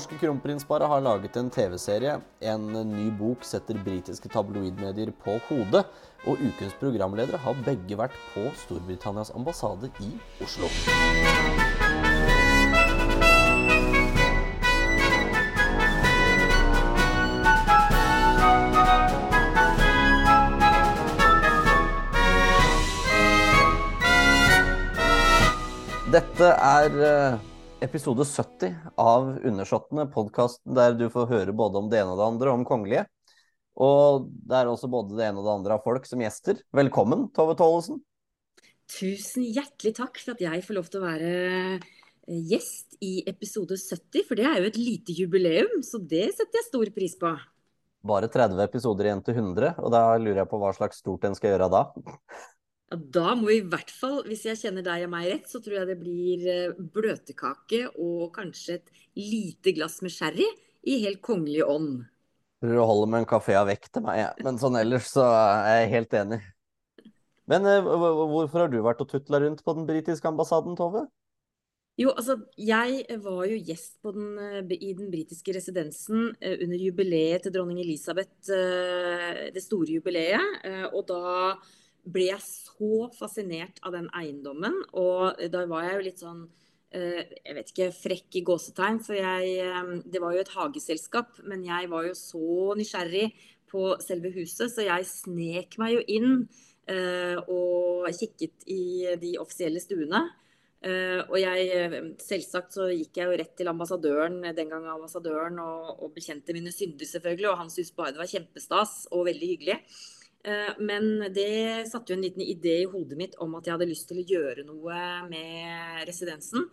norske kronprinsparet har laget en TV-serie. En ny bok setter britiske tabloidmedier på hodet. Og ukens programledere har begge vært på Storbritannias ambassade i Oslo. Dette er eh, episode 70 av Undersåttene, podkasten der du får høre både om det ene og det andre om kongelige. Og det er også både det ene og det andre av folk som gjester. Velkommen, Tove Tollesen. Tusen hjertelig takk for at jeg får lov til å være eh, gjest i episode 70. For det er jo et lite jubileum, så det setter jeg stor pris på. Bare 30 episoder igjen til 100, og da lurer jeg på hva slags stort en skal gjøre da. Ja, da må vi i hvert fall, hvis jeg kjenner deg og meg rett, så tror jeg det blir eh, bløtkake og kanskje et lite glass med sherry i helt kongelig ånd. Tror å holder med en kafé av vekk til meg, ja. men sånn ellers så er jeg helt enig. Men eh, hvorfor har du vært og tutla rundt på den britiske ambassaden, Tove? Jo, altså, jeg var jo gjest den, eh, i den britiske residensen under jubileet til dronning Elisabeth, det store jubileet. Og da ble jeg så fascinert av den eiendommen. Og da var jeg jo litt sånn eh, jeg vet ikke, frekk i gåsetegn. For jeg, eh, det var jo et hageselskap, men jeg var jo så nysgjerrig på selve huset, så jeg snek meg jo inn eh, og kikket i de offisielle stuene. og jeg, selvsagt så gikk jeg jo rett til ambassadøren den gang ambassadøren og, og bekjente mine synder, selvfølgelig. Og han syntes bare det var kjempestas og veldig hyggelig. Eh, men det satte jo en liten idé i hodet mitt om at jeg hadde lyst til å gjøre noe med residensen.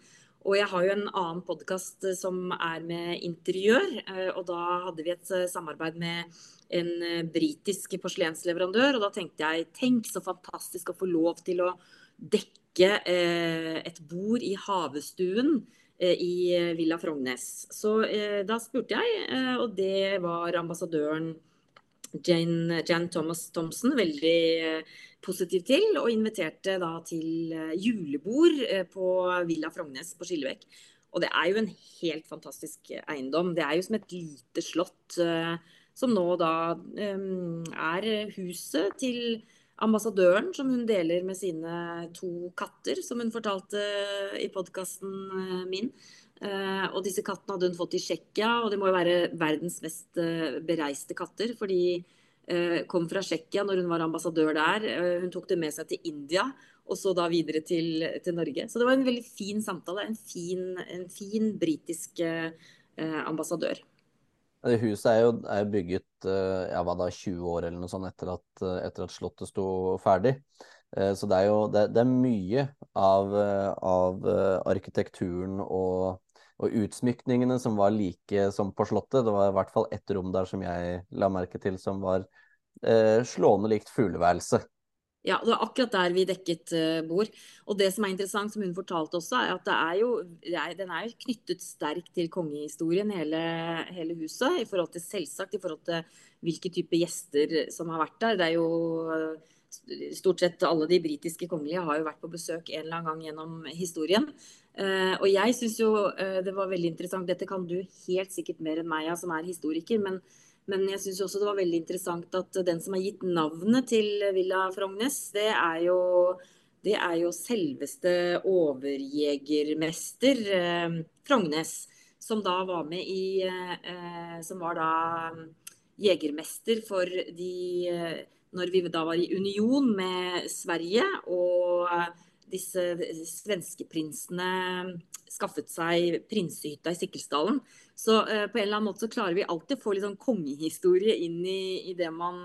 Og jeg har jo en annen podkast som er med interiør. Eh, og da hadde vi et eh, samarbeid med en britisk porselensleverandør. Og da tenkte jeg tenk så fantastisk å få lov til å dekke et bord i havestuen i Villa Frognes. Så da spurte jeg, og det var ambassadøren Jane, Jan Thomas Thompson veldig eh, positiv til, og inviterte da til eh, julebord eh, på Villa Frognes på Skillevekk. Og det er jo en helt fantastisk eiendom. Det er jo som et lite slott, som nå da er huset til ambassadøren, som hun deler med sine to katter, som hun fortalte i podkasten min. Uh, og disse kattene hadde hun fått i Tsjekkia, og de må jo være verdens mest uh, bereiste katter. For de uh, kom fra Tsjekkia når hun var ambassadør der. hun tok det med seg til India, og så da videre til, til Norge. Så det var en veldig fin samtale. En fin, en fin britisk ambassadør. Det huset er jo er bygget ja, da, 20 år eller noe sånt etter at, etter at Slottet sto ferdig. Så det er jo det, det er mye av, av arkitekturen og og utsmykningene som var like som på Slottet. Det var i hvert fall ett rom der som jeg la merke til som var eh, slående likt fugleværelse. Ja, det var akkurat der vi dekket uh, bord. Og det som er interessant, som hun fortalte også, er at er jo, er, den er jo knyttet sterkt til kongehistorien, hele, hele, huset. I forhold til selvsagt, i forhold til hvilke type gjester som har vært der. Det er jo uh, Stort sett alle de britiske kongelige har jo vært på besøk en eller annen gang gjennom historien. Uh, og jeg syns jo uh, det var veldig interessant, dette kan du helt sikkert mer enn meg, ja, som er historiker, men, men jeg syns også det var veldig interessant at den som har gitt navnet til Villa Frognes, det er jo, det er jo selveste overjegermester uh, Frognes, som da var med i Som var da um, jegermester for de Når vi da var i union med Sverige og disse svenskeprinsene skaffet seg prinsehytta i Sikkelsdalen. Så eh, på en eller annen måte så klarer vi alltid å få litt sånn kongehistorie inn i, i det man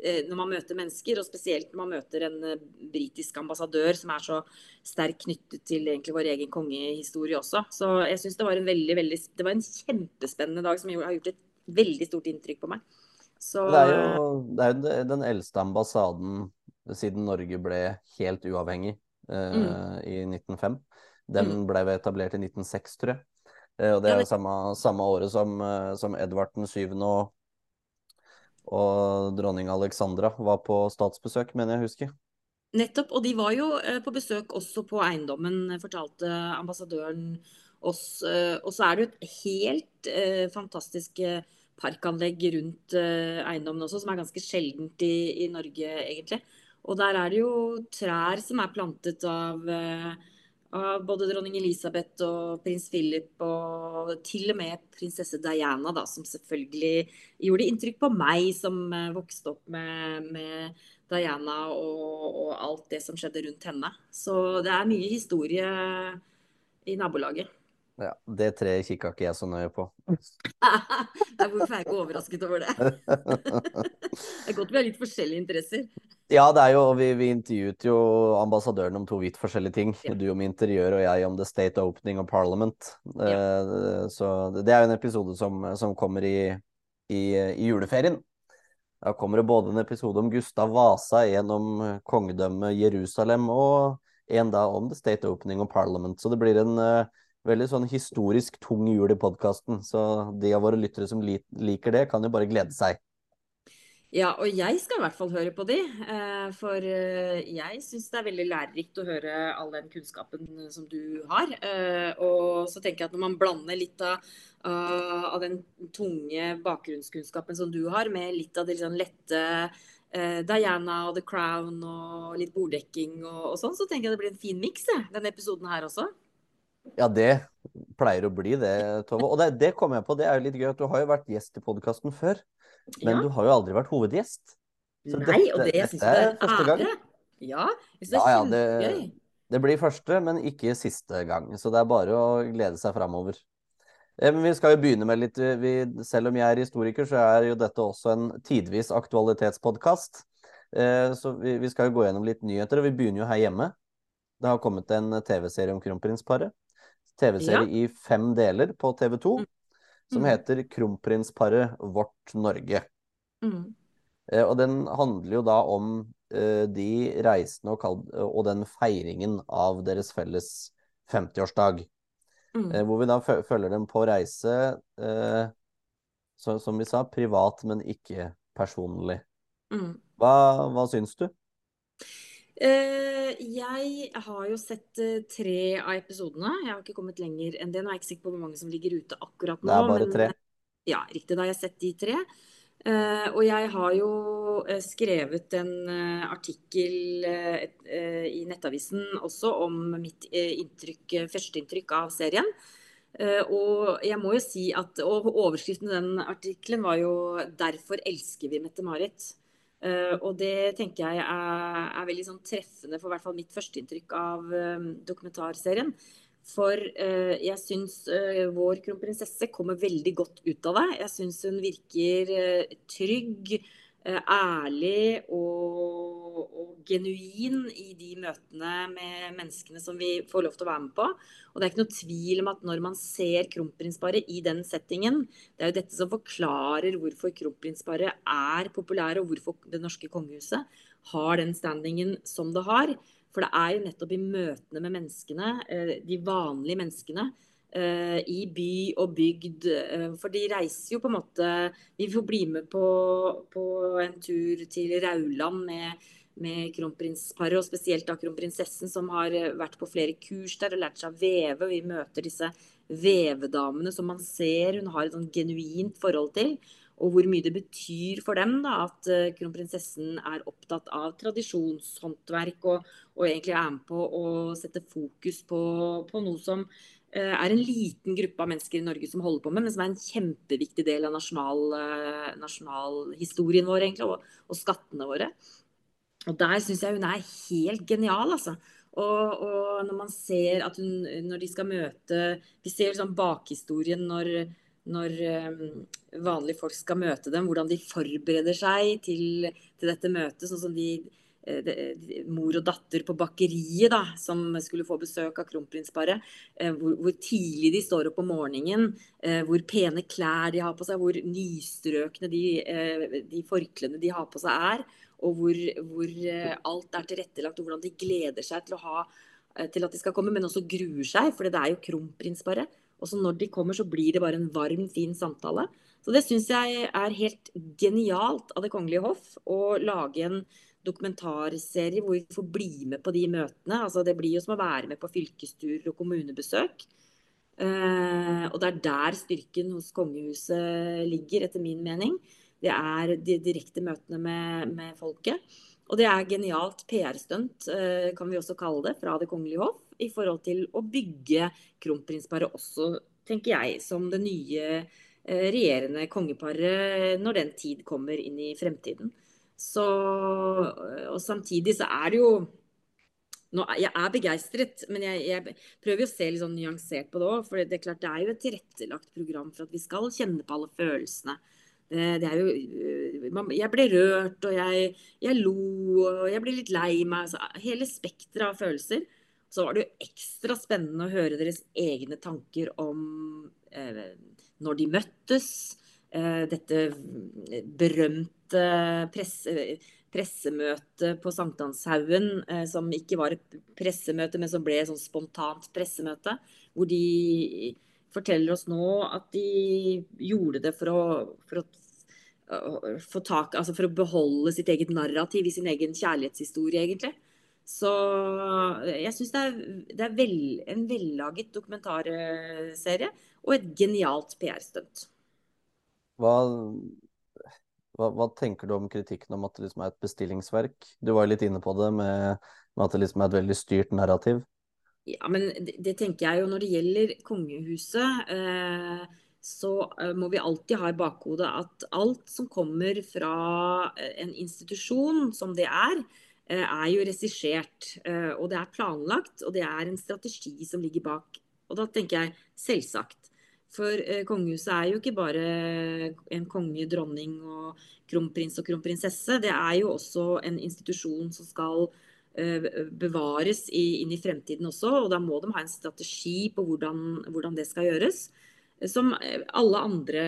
eh, Når man møter mennesker, og spesielt når man møter en eh, britisk ambassadør som er så sterkt knyttet til egentlig vår egen kongehistorie også. Så jeg syns det var en veldig, veldig Det var en kjempespennende dag som har gjort et veldig stort inntrykk på meg. Så, det er jo det er den eldste ambassaden siden Norge ble helt uavhengig mm. Eh, i 1905. Den mm. ble etablert i 1906, tror jeg. Eh, og det er jo samme, samme året som, eh, som Edvard 7. og og dronning Alexandra var på statsbesøk, mener jeg husker. Nettopp, og de var jo på besøk også på eiendommen, fortalte ambassadøren oss. Og så er det jo et helt eh, fantastisk parkanlegg rundt eh, eiendommen også, som er ganske sjeldent i, i, Norge, egentlig. Og der er det jo trær som er plantet av, eh, av både dronning Elisabeth og prins Philip og til og med prinsesse Diana, da, som selvfølgelig gjorde inntrykk på meg som eh, vokste opp med, med Diana og, og, alt det som skjedde rundt henne. Så det er mye historie i nabolaget. Ja, Det treet kikka ikke jeg så nøye på. Hvorfor er jeg ikke overrasket over det? det er godt vi har litt forskjellige interesser. Ja, det er jo, vi, vi intervjuet jo ambassadøren om to vidt forskjellige ting. Ja. Du om interiør og jeg om The State Opening of Parliament. Ja. Uh, så det er jo en episode som, som kommer i, i, i, juleferien. Da kommer det både en episode om Gustav Vasa, en om kongedømmet Jerusalem, og en da om The State Opening of Parliament. Så det blir en uh, veldig sånn historisk tung jul i podkasten. Så de av våre lyttere som liker det, kan jo bare glede seg. Ja, og jeg skal i hvert fall høre på de. Eh, for eh, jeg syns det er veldig lærerikt å høre all den kunnskapen som du har. Eh, og så tenker jeg at når man blander litt av, av den tunge bakgrunnskunnskapen som du har, med litt av det liksom lette Diana og The Crown og litt borddekking og, og sånn, så tenker jeg det blir en fin miks, denne episoden her også. Ja, det pleier å bli det, Tove. Og det, det kom jeg på, det er jo litt gøy at du har jo vært gjest i podkasten før. Men ja. du har jo aldri vært hovedgjest. Så Nei, dette, og det jeg er første gang. Ja, jeg synes det er ja, kjempegøy. Det, det blir første, men ikke siste gang. Så det er bare å glede seg framover. Eh, men vi skal jo begynne med litt vi, Selv om jeg er historiker, så er jo dette også en tidvis aktualitetspodkast. Eh, så vi, vi skal jo gå gjennom litt nyheter, og vi begynner jo her hjemme. Det har kommet en TV-serie om kronprinsparet. TV-serie ja. i fem deler på TV 2 mm. som mm. heter 'Kronprinsparet vårt Norge'. Mm. Eh, og den handler jo da om eh, de reisende og, og, den feiringen av deres felles 50-årsdag. Mm. Eh, hvor vi da følger dem på reise, eh, så, som vi sa, privat, men ikke personlig. Mm. Hva, hva syns du? Uh, jeg har jo sett uh, tre av episodene. Jeg har ikke kommet lenger enn det. Nå er jeg ikke sikker på hvor mange som ligger ute akkurat nå. Det er bare men, tre. Ja, riktig. Da jeg har jeg sett de tre. Og jeg har jo skrevet en artikkel i Nettavisen også om mitt inntrykk, førsteinntrykk av serien. og jeg må jo si at og Overskriften i den artikkelen var jo 'Derfor elsker vi Mette-Marit'. Uh, og det tenker jeg er, er veldig sånn treffende for hvert fall mitt førsteinntrykk av um, dokumentarserien. For uh, jeg syns uh, vår kronprinsesse kommer veldig godt ut av det. Jeg syns hun virker trygg, ærlig og, og, genuin i de møtene med menneskene som vi får lov til å være med på. Og det er ikke noe tvil om at når man ser kronprinsparet i den settingen, det er jo dette som forklarer hvorfor kronprinsparet er populære, og hvorfor det norske kongehuset har den standingen som det har. For det er jo nettopp i møtene med menneskene, eh, de vanlige menneskene, eh, i by og bygd. Eh, for de reiser jo på en måte Vi får bli med på, på en tur til Rauland med med kronprinsparet, og spesielt da kronprinsessen, som har eh, vært på flere kurs der og lært seg å veve. Vi møter disse vevedamene som man ser hun har et sånn genuint forhold til. Og hvor mye det betyr for dem da, at kronprinsessen er opptatt av tradisjonshåndverk og, og, egentlig er med på å sette fokus på, på noe som er en liten gruppe av mennesker i Norge som holder på med, men som er en kjempeviktig del av nasjonalhistorien nasjonal vår egentlig, og, og skattene våre. Og der syns jeg hun er helt genial, altså. Og, og, når man ser at hun Når de skal møte Vi ser liksom bakhistorien når, når um, vanlige folk skal møte dem, hvordan de forbereder seg til, til dette møtet. Sånn som eh, de, mor og datter på bakeriet da, som skulle få besøk av kronprinsparet. Eh, hvor, hvor, tidlig de står opp om morgenen, eh, hvor pene klær de har på seg, hvor nystrøkne de, eh, de forklærne de har på seg er og hvor, hvor, eh, alt er tilrettelagt, og hvordan de gleder seg til, ha, eh, til at de skal komme, men også gruer seg, for det er jo kronprinsparet. Og så når de kommer, så blir det bare en varm, fin samtale. Så det syns jeg er helt genialt av Det kongelige hoff å lage en dokumentarserie hvor vi får bli med på de møtene. Altså Det blir jo som å være med på fylkesturer og kommunebesøk. Eh, og det er der styrken hos kongehuset ligger, etter min mening. Det er de direkte møtene med, med folket. Og det er genialt PR-stunt, eh, kan vi også kalle det, fra Det kongelige hoff. I forhold til å bygge kronprinsparet også, tenker jeg, som det nye eh, regjerende kongeparet når den tid kommer inn i fremtiden. Så, og samtidig så er det jo nå, jeg er begeistret, men jeg, jeg, prøver å se litt sånn nyansert på det òg. For det er klart det er jo et tilrettelagt program for at vi skal kjenne på alle følelsene. Det, det jo, øh, jeg ble rørt, og jeg, jeg lo, og jeg ble litt lei meg. Altså, hele spekteret av følelser. Så var det jo ekstra spennende å høre deres egne tanker om eh, når de møttes. Eh, dette berømte presse pressemøtet på Sankthanshaugen, eh, som ikke var et pressemøte, men som ble et sånn spontant pressemøte. Hvor de forteller oss nå at de gjorde det for å, for å få tak, altså for å beholde sitt eget narrativ i sin egen kjærlighetshistorie, egentlig. Så jeg syns det er, det er vel, en vellaget dokumentarserie og et genialt PR-stunt. Hva hva, hva, tenker du om kritikken om at det liksom er et bestillingsverk? Du var jo litt inne på det med, med at det liksom er et veldig styrt narrativ. Ja, men det, det tenker jeg jo når det gjelder kongehuset. Eh, så eh, må vi alltid ha i bakhodet at alt som kommer fra eh, en institusjon som det er, eh, er jo regissert. Og det er planlagt, og det er en strategi som ligger bak. Og da tenker jeg selvsagt for eh, kongehuset er jo ikke bare en konge, dronning og kronprins og kronprinsesse. Det er jo også en institusjon som skal eh, bevares i, inn i fremtiden også. Og da må de ha en strategi på hvordan, hvordan det skal gjøres. Som alle andre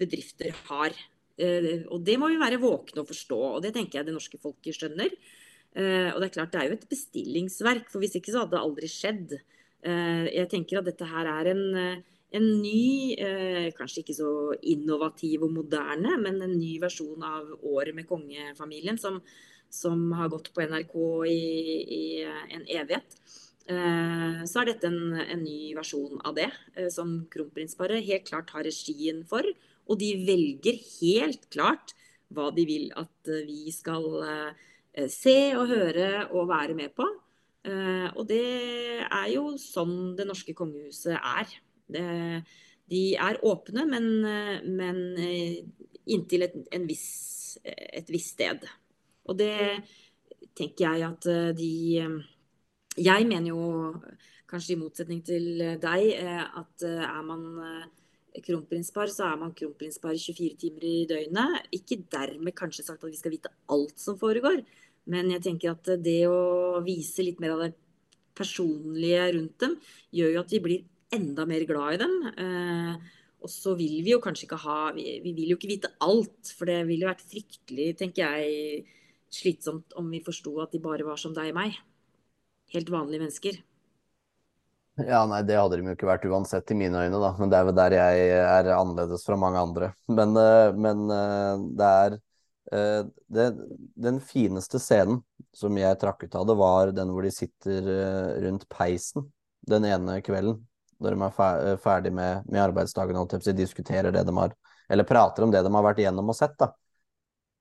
bedrifter har. Eh, og det må vi være våkne og forstå. Og det tenker jeg det norske folket skjønner. Eh, og det er klart det er jo et bestillingsverk, for hvis ikke så hadde det aldri skjedd. Eh, jeg tenker at dette her er en en ny, eh, kanskje ikke så innovativ og moderne, men en ny versjon av Året med kongefamilien, som, som har gått på NRK i, i en evighet. Eh, så er dette en, en, ny versjon av det, eh, som kronprinsparet helt klart har regien for. Og de velger helt klart hva de vil at eh, vi skal eh, se og høre og være med på. Eh, og det er jo sånn det norske kongehuset er. De er åpne, men, men eh, inntil et, viss, et visst sted. Og det tenker jeg at eh, de Jeg mener jo, kanskje i motsetning til deg, eh, at er man kronprinspar, så er man kronprinspar 24 timer i døgnet. Ikke dermed kanskje sagt at vi skal vite alt som foregår, men jeg tenker at det å vise litt mer av det personlige rundt dem, gjør jo at vi blir enda mer glad i dem. Eh, og så vil vi jo kanskje ikke ha vi, vi, vil jo ikke vite alt, for det ville vært fryktelig, tenker jeg, slitsomt om vi forsto at de bare var som deg og meg. Helt vanlige mennesker. Ja, nei, det hadde de jo ikke vært uansett i mine øyne, da. Men det er vel der jeg er annerledes fra mange andre. Men, eh, men eh, det er det, Den fineste scenen som jeg trakk ut av det, var den hvor de sitter rundt peisen den ene kvelden når de er eh, ferdig med, med arbeidsdagen og diskuterer det de har Eller prater om det de har vært igjennom og sett, da.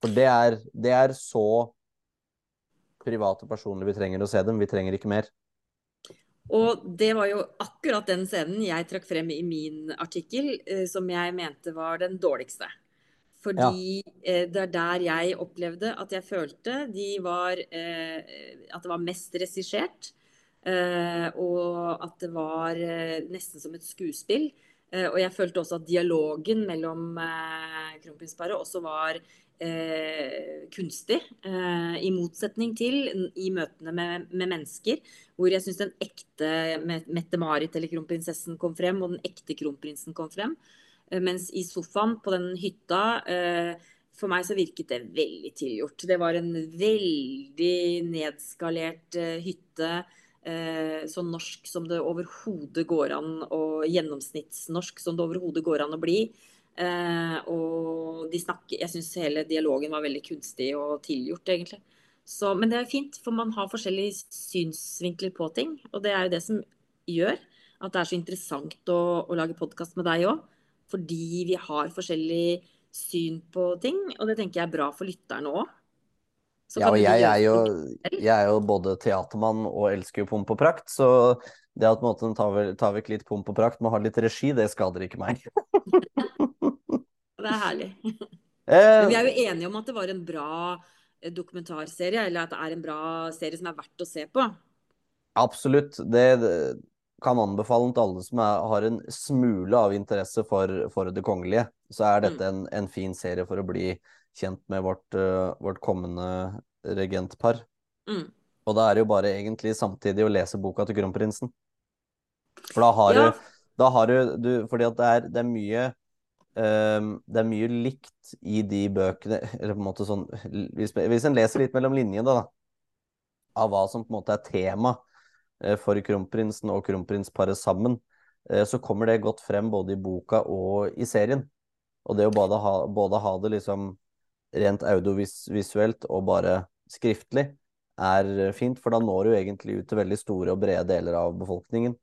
For det er, det er så private personlig vi trenger å se dem. Vi trenger ikke mer. Og det var jo akkurat den scenen jeg trakk frem i min artikkel, eh, som jeg mente var den dårligste. Fordi ja. eh, det er der jeg opplevde at jeg følte de var At det var mest regissert. Uh, og at det var uh, nesten som et skuespill. Uh, og jeg følte også at dialogen mellom kronprinsparet også var kunstig. I motsetning til i møtene med, med mennesker, hvor jeg syns den ekte Mette-Marit eller kronprinsessen kom frem, og den ekte kronprinsen kom frem. mens i sofaen på den hytta for meg så virket det veldig tilgjort. Det var en veldig nedskalert hytte eh, så norsk som det overhodet går an, og gjennomsnittsnorsk som det overhodet går an å bli. Eh, og de snakker Jeg syns hele dialogen var veldig kunstig og tilgjort, egentlig. Så, men det er fint, for man har forskjellige synsvinkler på ting. Og det er jo det som gjør at det er så interessant å, å lage podkast med deg òg. Fordi vi har forskjellig syn på ting, og det tenker jeg er bra for lytterne òg. Ja, og jeg er, jo, jeg er jo både teatermann og elsker jo pomp og prakt, så det at måten tar, vekk litt pomp og prakt med å ha litt regi, det skader ikke meg. det er herlig. Men vi er jo enige om at det var en bra eh, dokumentarserie, eller at det er en bra serie som er verdt å se på. Absolutt. Det, kan anbefale til alle som er, har en smule av interesse for, for Det kongelige. Så er dette mm. en, en, fin serie for å bli kjent med vårt, uh, vårt kommende regentpar. Mm. Og da er det jo bare egentlig samtidig å lese boka til kronprinsen. For da har ja. du, da har du, du Fordi at det er, det er mye um, det er mye likt i de bøkene Eller på en måte sånn Hvis, hvis en leser litt mellom linjene, da, av hva som på en måte er tema uh, for kronprinsen og kronprinsparet sammen, uh, så kommer det godt frem både i boka og i serien. Og det å både ha, både ha det liksom rent audiovisuelt og bare skriftlig, er fint. For da når du egentlig ut til veldig store og brede deler av befolkningen.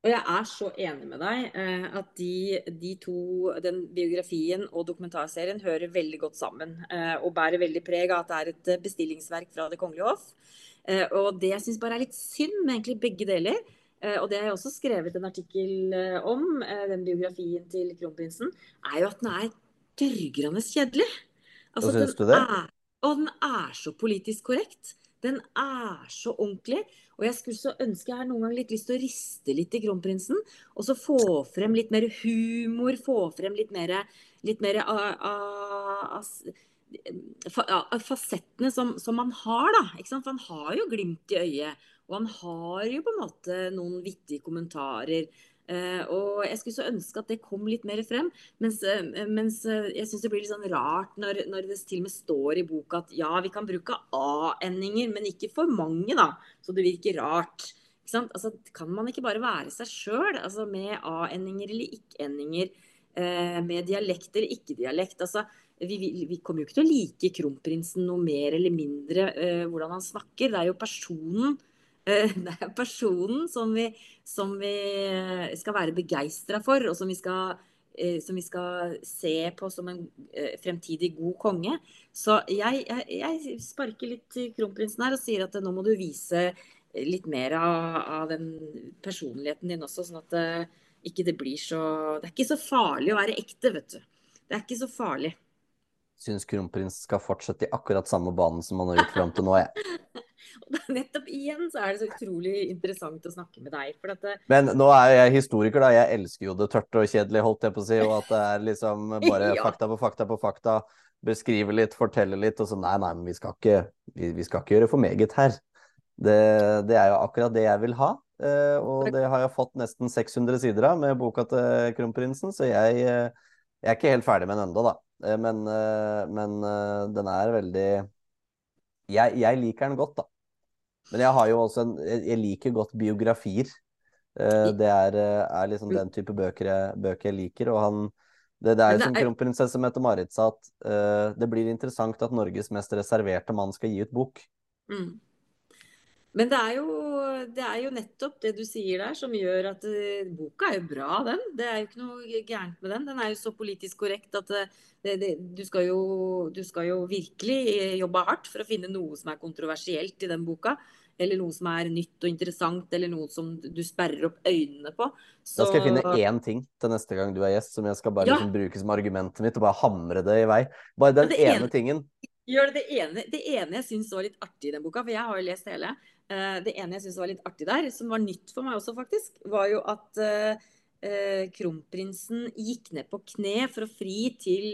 Og jeg er så enig med deg eh, at de, de, to, den biografien og dokumentarserien, hører veldig godt sammen. Eh, og bærer veldig preg av at det er et eh, bestillingsverk fra Det kongelige hoff. Eh, og det jeg syns bare er litt synd med egentlig begge deler, eh, og det har jeg også skrevet en artikkel eh, om, den biografien til kronprinsen, er jo at den er dørgrende kjedelig. Altså, syns du det? Er, og den er så politisk korrekt. Den er så ordentlig. Og jeg skulle så ønske jeg har noen gang litt lyst til å riste litt i kronprinsen. Og så få frem litt mer humor, få frem litt mer, litt mer av, av, av fasettene som, som, man har, da. For han har jo glimt i øyet. Og han har jo på en måte noen vittige kommentarer. Uh, og jeg skulle så ønske at det kom litt mer frem. Mens, uh, mens uh, jeg syns det blir litt sånn rart når, når, det til og med står i boka at ja, vi kan bruke a-endinger, men ikke for mange, da. Så det virker rart. Altså, kan man ikke bare være seg sjøl, altså, med a-endinger eller ikke-endinger? med dialekt eller ikke-dialekt? Altså, vi, vi, vi, kommer jo ikke til å like kronprinsen noe mer eller mindre hvordan han snakker. Det er jo personen Eh, det er personen som vi, som vi eh, skal være begeistra for, og som vi, skal, eh, som vi skal se på som en fremtidig god konge. Så jeg, jeg, jeg sparker litt til kronprinsen her og sier at nå må du vise litt mer av, av den personligheten din også, sånn at det ikke det blir så Det er ikke så farlig å være ekte, vet du. Det er ikke så farlig. Syns kronprins skal fortsette i akkurat samme banen som han har gjort fram til nå, jeg. Nettopp igjen så er det så utrolig interessant å snakke med deg. Det... Men nå er jeg historiker, da. Jeg elsker jo det tørt og kjedelig, holdt jeg på å si. Og at det er liksom bare ja. fakta på fakta på fakta. Beskrive litt, fortelle litt. Og så nei, nei, men vi skal ikke, vi, vi skal ikke gjøre for meget her. Det, det, er jo akkurat det jeg vil ha. Uh, og det har jeg fått nesten 600 sider av med boka til kronprinsen, så jeg, uh, jeg er ikke helt ferdig med den ennå, da. Uh, men, men den er veldig jeg, jeg, liker den godt, da. Men jeg har jo også en Jeg liker godt biografier. Uh, det er, eh, er, liksom den type bøker jeg, bøker jeg liker. Og han Det, det er jo som kronprinsesse Mette-Marit sa, at uh, det blir interessant at Norges mest reserverte mann skal gi ut bok. Mm. Men det er, jo, det er, jo, nettopp det du sier der som gjør at uh, boka er jo bra, den. Det er jo ikke noe gærent med den. Den er jo så politisk korrekt at det, det, du, skal jo, du, skal jo, virkelig jobbe hardt for å finne noe som er kontroversielt i den boka eller noe som er nytt og interessant, eller noe som du sperrer opp øynene på. Så... Da skal jeg finne én ting til neste gang du er gjest, som jeg skal bare ja. liksom, bruke som argumentet mitt, og bare hamre det i vei. Bare den ene, ene, tingen. Gjør det, det ene, det ene jeg syns var litt artig i den boka, for jeg har jo lest hele. Uh, det ene jeg syns var litt artig der, som var nytt for meg også, faktisk, var jo at uh, uh, kronprinsen gikk ned på kne for å fri til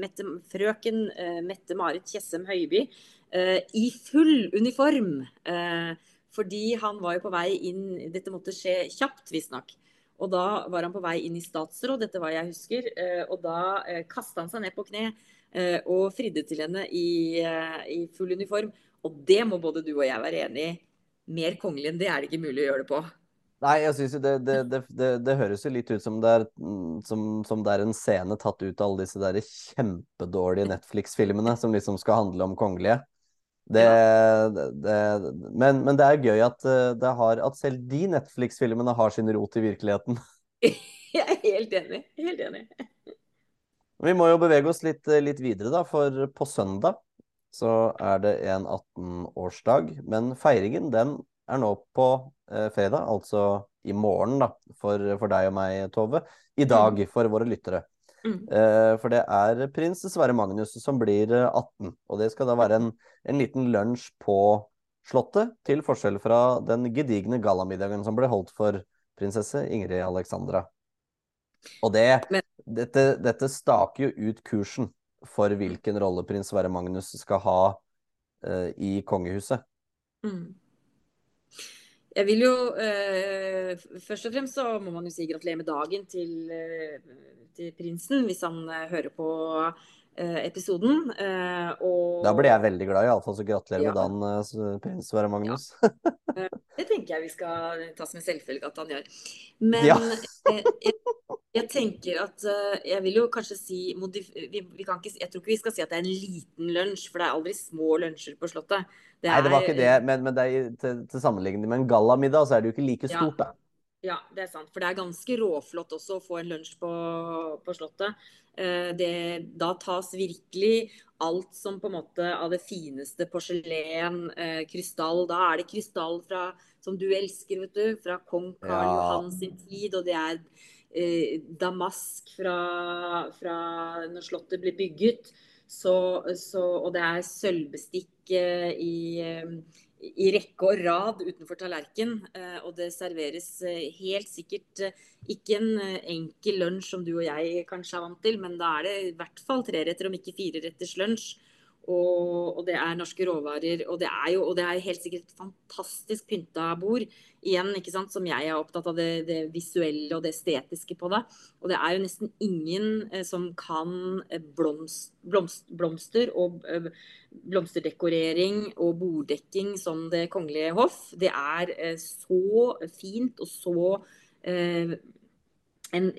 Mette, frøken Mette-Marit Tjessem Høiby Eh, i full uniform. Eh, fordi han var jo på vei inn Dette måtte skje kjapt, visstnok. Og da var han på vei inn i statsråd, dette var jeg husker. Eh, og da kasta han seg ned på kne og fridde til henne i, i, full uniform. Og det må både du og jeg være enig i. Mer kongelig enn det er det ikke mulig å gjøre det på. Nei, jeg synes jo det, det, det, det, høres jo litt ut som det, er, som, som det er en scene tatt ut av alle disse der kjempedårlige Netflix-filmene som liksom skal handle om kongelige. Det, det, men, men, det er gøy at, har, at selv de Netflix-filmene har sin rot i virkeligheten. Jeg er helt enig. Helt enig. Vi må jo bevege oss litt, litt videre, da, for på søndag så er det en 18-årsdag. Men feiringen den er nå på eh, fredag, altså i morgen da, for, for, deg og meg, Tove. I dag mm. for våre lyttere. Mm. Eh, for det er prins Sverre Magnus som blir 18, eh, og det skal da være en, en liten lunsj på Slottet, til forskjell fra den gedigne gallamiddagen som ble holdt for prinsesse Ingrid Alexandra. Og det, Men... dette, dette staker jo ut kursen for hvilken rolle prins Sverre Magnus skal ha uh, i kongehuset. Mm. Jeg vil jo eh, Først og fremst så må man jo si gratulerer med dagen til, uh, til prinsen, hvis han hører på episoden. Og... Da blir jeg veldig glad, iallfall. Så gratulerer ja. med dagen, prins Sverre Magnus. Ja. det tenker jeg vi skal ta som en selvfølge at han gjør. Men ja. jeg, jeg tenker at Jeg vil jo kanskje si vi, vi ikke, Jeg tror ikke vi skal si at det er en liten lunsj, for det er aldri små lunsjer på Slottet. Det Nei, det var ikke det, men, men det er, til, til, sammenligning med en gallamiddag, så er det jo ikke like stort, da. Ja, det er sant. For det er ganske råflott også å få en lunsj på, på Slottet. Uh, det, da tas virkelig alt som på en måte av det fineste porselen, uh, krystall. Da er det krystall fra, som du elsker, vet du, fra kong Karl ja. Johan sin tid. Og det er eh, damask fra, fra, når Slottet ble bygget. Så, så, og det er sølvbestikk eh, i, eh, i, rekke og rad utenfor tallerken. Eh, og det serveres eh, helt sikkert eh, ikke en enkel lunsj som du og jeg kanskje er vant til, men da er det i hvert fall tre retter, om ikke fire retters lunsj. Og, og, det er norske råvarer. Og det er jo det er helt sikkert et fantastisk pynta bord. Igjen, ikke sant, som jeg er opptatt av det, det, visuelle og det estetiske på det. Og det er jo nesten ingen eh, som kan eh, blomst, blomst, blomster og eh, blomsterdekorering og borddekking som Det kongelige hoff. Det er eh, så fint og så eh, en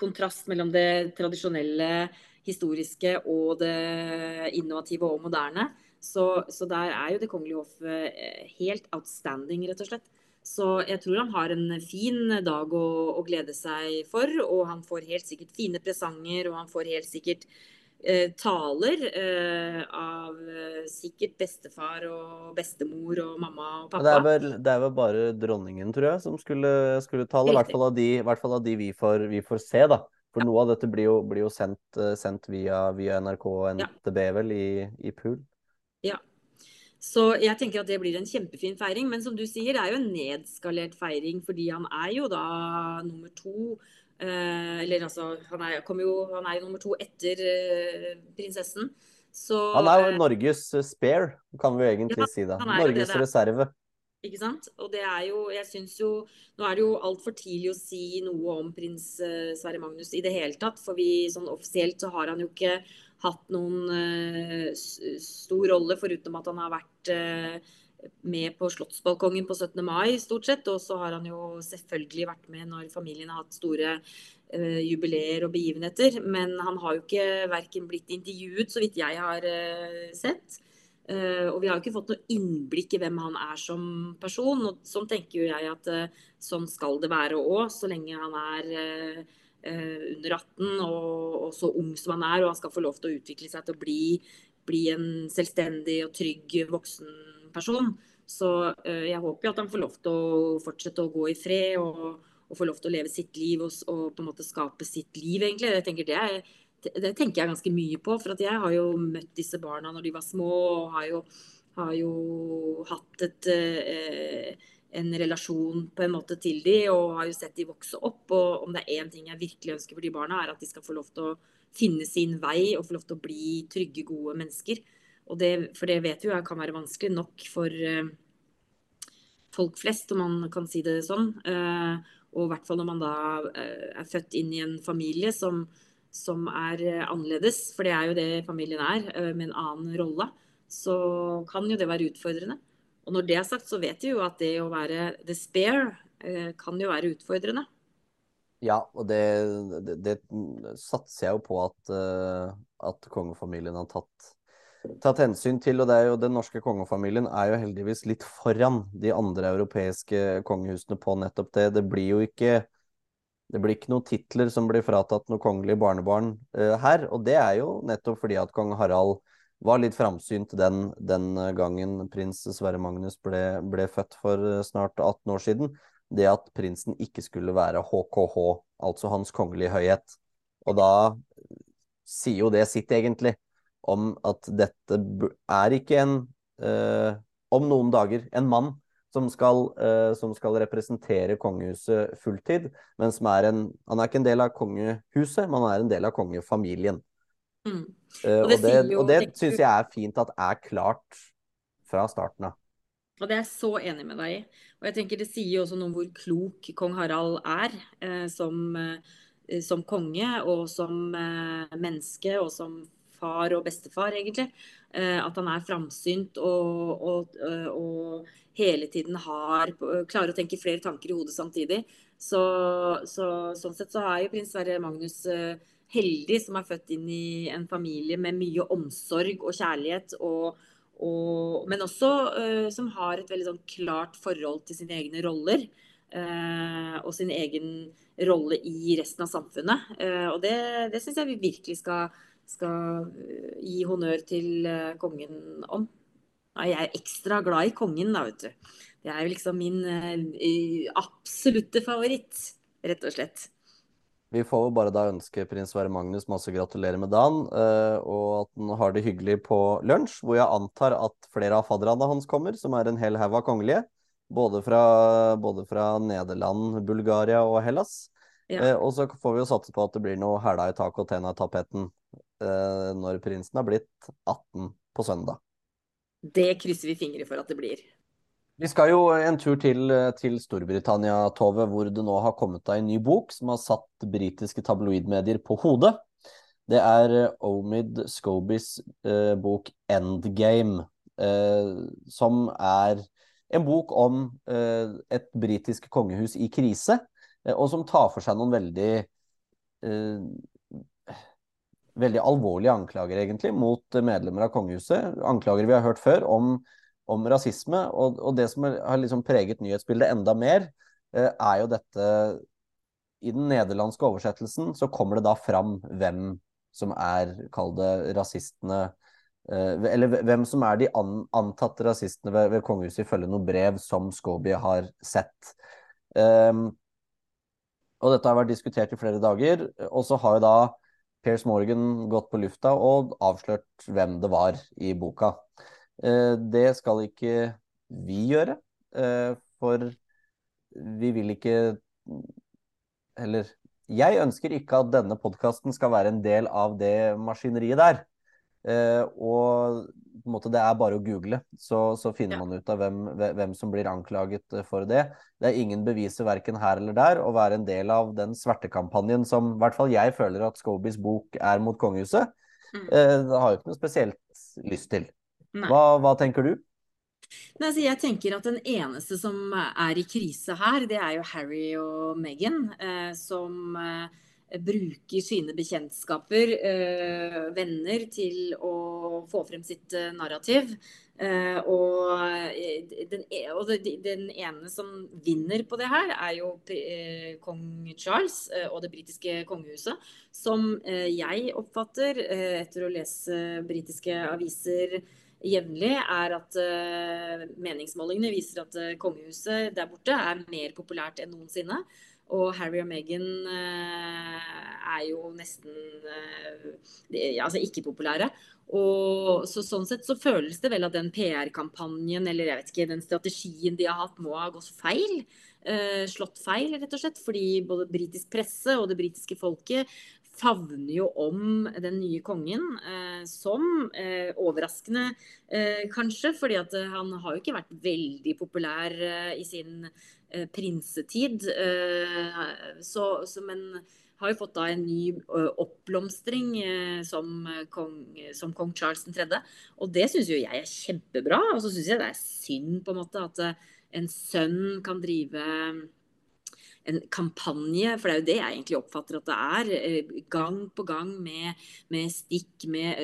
kontrast mellom det tradisjonelle historiske og det innovative og moderne. Så, så der er jo Det kongelige hoff eh, helt outstanding, rett og slett. Så jeg tror han har en fin dag å, å glede seg for. Og han får helt sikkert fine presanger, og han får helt sikkert eh, taler eh, av eh, sikkert bestefar og bestemor og mamma og pappa. Det er vel, det er vel bare dronningen, tror jeg, som skulle, skulle tale. I hvert fall av de, fall av de vi, får, vi får se, da. For noe av dette blir jo, blir jo sendt, eh, sendt, via, via NRK og NTB vel i, i pool. Ja. Så jeg tenker at det blir en kjempefin feiring. Men som du sier, det er jo en nedskalert feiring fordi han er jo da nummer to. Eh, eller altså, han er, jo, han er jo nummer to etter eh, prinsessen. Så, han er jo eh, Norges spare, kan vi jo egentlig ja, si da. Norges reserve. Ikke sant? Og det er jo Jeg syns jo Nå er det jo altfor tidlig å si noe om prins uh, Sverre Magnus i det hele tatt. For vi sånn offisielt så har han jo ikke hatt noen uh, stor rolle, foruten at han har vært uh, med på Slottsbalkongen på 17. mai, stort sett. Og så har han jo selvfølgelig vært med når familien har hatt store uh, jubileer og begivenheter. Men han har jo ikke verken blitt intervjuet, så vidt jeg har uh, sett, og vi har jo ikke fått noe innblikk i hvem han er som person. Og sånn tenker jo jeg at uh, sånn skal det være òg, så lenge han er uh, under 18 og, og, så ung som han er. Og han skal få lov til å utvikle seg til å bli, bli en selvstendig og trygg voksen person. Så jeg håper jo at han får lov til å fortsette å gå i fred og, og få lov til å leve sitt liv og, og, på en måte skape sitt liv, egentlig. Jeg tenker det er det tenker jeg ganske mye på. For jeg har jo møtt disse barna når de var små, og har jo, har jo hatt et, eh, en relasjon på en måte til de, og har jo sett de vokse opp. Og om det er én ting jeg virkelig ønsker for de barna, er at de skal få lov til å finne sin vei og få lov til å bli trygge, gode mennesker. Det, for det vet vi jo kan være vanskelig nok for eh, folk flest, om man kan si det sånn. Eh, og i hvert fall når man da eh, er født inn i en familie som, som er eh, annerledes, for det er jo det familien er, eh, med en annen rolle, så kan jo det være utfordrende. Og når det er sagt, så vet vi jo at det å være the spare eh, kan jo være utfordrende. Ja, og det, det, det satser jeg jo på at, at kongefamilien har tatt, tatt hensyn til, og det er jo den norske kongefamilien er jo heldigvis litt foran de andre europeiske kongehusene på nettopp det. Det blir jo ikke det blir ikke noen titler som blir fratatt noe kongelig barnebarn uh, her, og det er jo nettopp fordi at kong Harald var litt framsynt den, den gangen prins Sverre Magnus ble, ble, født for snart 18 år siden. Det at prinsen ikke skulle være HKH, altså Hans kongelige høyhet. Og da sier jo det sitt, egentlig, om at dette er ikke en uh, Om noen dager en mann som skal, uh, som skal, representere kongehuset fulltid, men som er en Han er ikke en del av kongehuset, men han er en del av kongefamilien. Mm. Uh, og det, det, jo, det syns jeg er fint at er klart fra starten av. Og det er jeg så enig med deg i. Og jeg tenker det sier jo også noe om hvor klok kong Harald er eh, som eh, Eh, som konge og som eh, menneske og som far og bestefar, egentlig. Eh, at han er framsynt og, og, og, hele tiden har klarer å tenke flere tanker i hodet samtidig. Så, så, sånn sett så er jo prins Sverre Magnus heldig som er født inn i en familie med mye omsorg og kjærlighet. og, og men også uh, som har et veldig sånn klart forhold til sine egne roller. Uh, og sin egen rolle i resten av samfunnet. Uh, og det, det syns jeg vi virkelig skal, skal, eh, gi honnør til eh, kongen om. Jeg er ekstra glad i kongen, da, vet du. Det er jo liksom min absolutte favoritt, rett og slett. Vi får jo bare da ønske prins Sverre Magnus masse gratulerer med dagen, og at han har det hyggelig på lunsj, hvor jeg antar at flere av fadderne hans kommer, som er en hel haug av kongelige. Både fra, både fra, Nederland, Bulgaria og Hellas. Ja. Eh, og så får vi jo satse på at det blir noe hæla i taket og tenna i tapeten eh, når prinsen har blitt 18 på søndag. Det krysser vi fingre for at det blir. Vi skal jo en tur til, til Storbritannia, Tove, hvor det nå har kommet deg en ny bok som har satt britiske tabloidmedier på hodet. Det er Omid Scobys eh, bok 'Endgame', eh, som er en bok om eh, et britisk kongehus i krise, eh, og som tar for seg noen veldig eh, veldig alvorlige anklager, egentlig, mot medlemmer av kongehuset. Anklager vi har hørt før om, om rasisme. Og, og, det som har liksom preget nyhetsbildet enda mer, eh, er jo dette I den nederlandske oversettelsen så kommer det da fram hvem som er, kall det, rasistene Eh, eller hvem som er de antatte rasistene ved, ved kongehuset, ifølge noe brev som Scobie har sett. Um, og dette har vært diskutert i flere dager. Og så har jo da Piers Morgan gått på lufta og avslørt hvem det var i boka. Uh, det skal ikke vi gjøre, uh, for vi vil ikke Eller jeg ønsker ikke at denne podkasten skal være en del av det maskineriet der. Uh, og på en måte, det er bare å google, så, så finner ja. man ut av hvem, hvem, som blir anklaget eh, for det. Det er ingen beviser verken her eller der å være en del av den svertekampanjen som i hvert fall jeg føler at Scobys bok er mot kongehuset. Mm. Eh, det har jo ikke noe spesielt lyst til. Hva, hva, tenker du? Nei, altså jeg tenker at Den eneste som er i krise her, det er jo Harry og Meghan. Eh, som eh, bruker sine bekjentskaper, eh, venner, til å få frem sitt eh, narrativ. Eh, og, den, e, og, den, ene som vinner på det her, er jo kong Charles og det britiske kongehuset. Som jeg oppfatter, etter å lese britiske aviser jevnlig, er at meningsmålingene viser at kongehuset der borte er mer populært enn noensinne. Og Harry og Meghan eh, er jo nesten eh, altså ikke populære. Og så, sånn sett så føles det vel at den PR-kampanjen eller jeg vet ikke, den strategien de har hatt, må ha gått feil. Eh, slått feil, rett og slett. Fordi både britisk presse og det britiske folket favner jo om den nye kongen eh, som eh, overraskende, eh, kanskje. fordi at han har jo ikke vært veldig populær i sin prinsetid. Så, så, men har jo fått da en ny oppblomstring som kong, som, kong, Charles 3. Og det syns jo jeg er kjempebra. Og så syns jeg det er synd på en måte at en sønn kan drive en kampanje, for det er jo det jeg egentlig oppfatter at det er, eh, gang på gang med, med stikk, med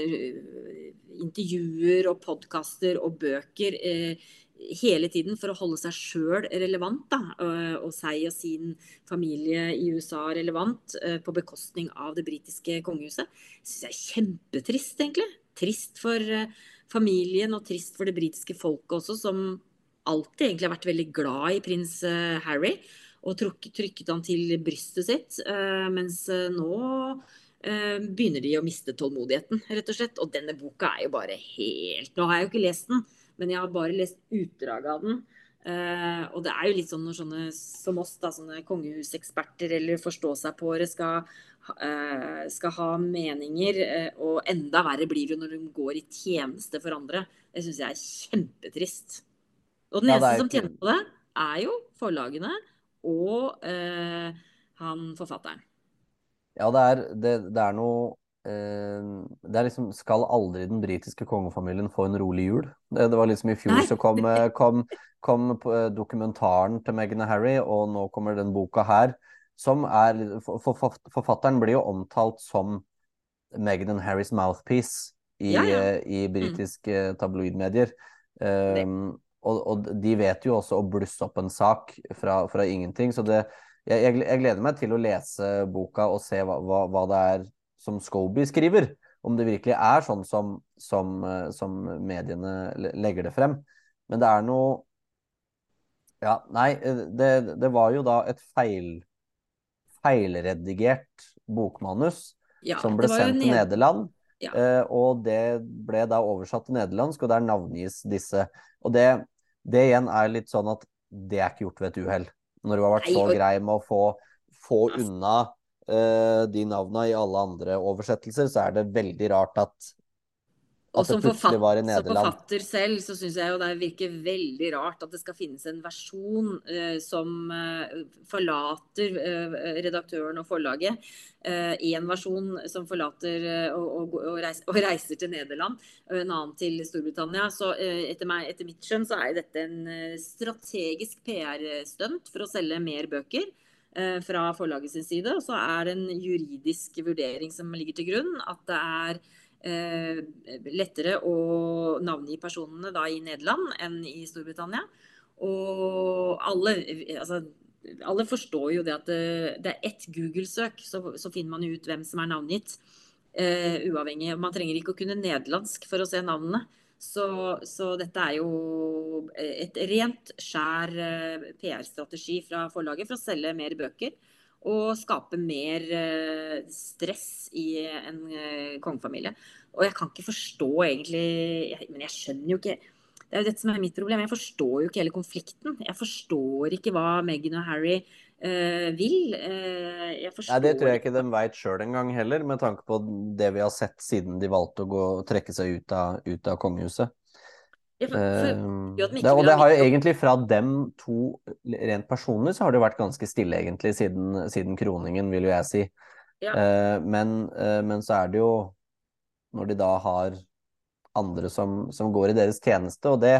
intervjuer og podkaster og bøker. Uh, hele tiden for å holde seg sjøl relevant, da, og, og seg og sin familie i USA relevant, uh, på bekostning av det britiske kongehuset. Syns jeg er kjempetrist, egentlig. Trist for familien og trist for det britiske folket også, som alltid egentlig har vært veldig glad i prins Harry og trykket han til brystet sitt. Mens nå begynner de å miste tålmodigheten, rett og slett. Og denne boka er jo bare helt Nå har jeg jo ikke lest den, men jeg har bare lest utdrag av den. Uh, og det er jo litt sånn når sånne som oss, da, sånne kongehuseksperter eller forstå-seg-på-ere skal, uh, skal, ha meninger, uh, og enda verre blir det når de går i tjeneste for andre. Det syns jeg er kjempetrist. Og den ja, eneste som tjener på det, er jo forlagene og han forfatteren. Ja, det er, det, det er noe Det er liksom Skal aldri den britiske kongefamilien få en rolig jul? Det, det var liksom I fjor Nei. så kom, eh, kom, kom, eh, dokumentaren til Meghan og Harry, og nå kommer den boka her. Som er for, for, Forfatteren blir jo omtalt som Meghan and Harrys mouthpiece i, ja, ja. i britiske tabloidmedier. Um, og, og, de vet jo også å blusse opp en sak fra, fra ingenting. Så det, jeg, jeg, gleder meg til å lese boka og se hva, hva, hva det er som Scobie skriver. Om det virkelig er sånn som, som, eh, som, mediene legger det frem. Men det er noe Ja, nei, eh, det, det var jo da et feil, feilredigert bokmanus ja, som ble sendt til Nederland. Ja. Uh, og det ble da oversatt til nederlandsk, og der navngis disse. Og det, det igjen er litt sånn at det er ikke gjort ved et uhell. Når du har vært så grei med å få, få unna uh, de navna i alle andre oversettelser, så er det veldig rart at og som, forfatter, som forfatter selv så syns jeg jo det virker veldig rart at det skal finnes en versjon uh, som uh, forlater uh, redaktøren og forlaget. Én versjon som forlater og, og, og, reiser, og, reiser, til Nederland, og en annen til Storbritannia. Så etter, meg, etter mitt skjønn så er dette en strategisk PR-stunt for å selge mer bøker fra forlaget sin side. Og så er det en juridisk vurdering som ligger til grunn. At det er eh, lettere å navngi personene da i Nederland enn i Storbritannia. Og alle, altså, alle forstår jo det at det, det er ett Google-søk, så, så, finner man ut hvem som er navngitt. Eh, uavhengig. Man trenger ikke å kunne nederlandsk for å se navnene. Så, så dette er jo et rent skjær eh, PR-strategi fra forlaget for å selge mer bøker og skape mer eh, stress i en eh, kongefamilie. Og jeg kan ikke forstå egentlig Men jeg skjønner jo ikke Det er jo dette som er mitt problem. Jeg forstår jo ikke hele konflikten. Jeg forstår ikke hva Meghan og Harry uh, vil. Uh, Nei, Det tror jeg ikke de veit sjøl engang heller, med tanke på det vi har sett siden de valgte å gå, trekke seg ut av, ut av kongehuset. Ja, for, for, uh, det, og det har jo egentlig fra dem to rent personlig så har det jo vært ganske stille egentlig siden, siden kroningen, vil jo jeg si. Ja. Men, men, så er det jo når de da har andre som, som går i deres tjeneste, og det,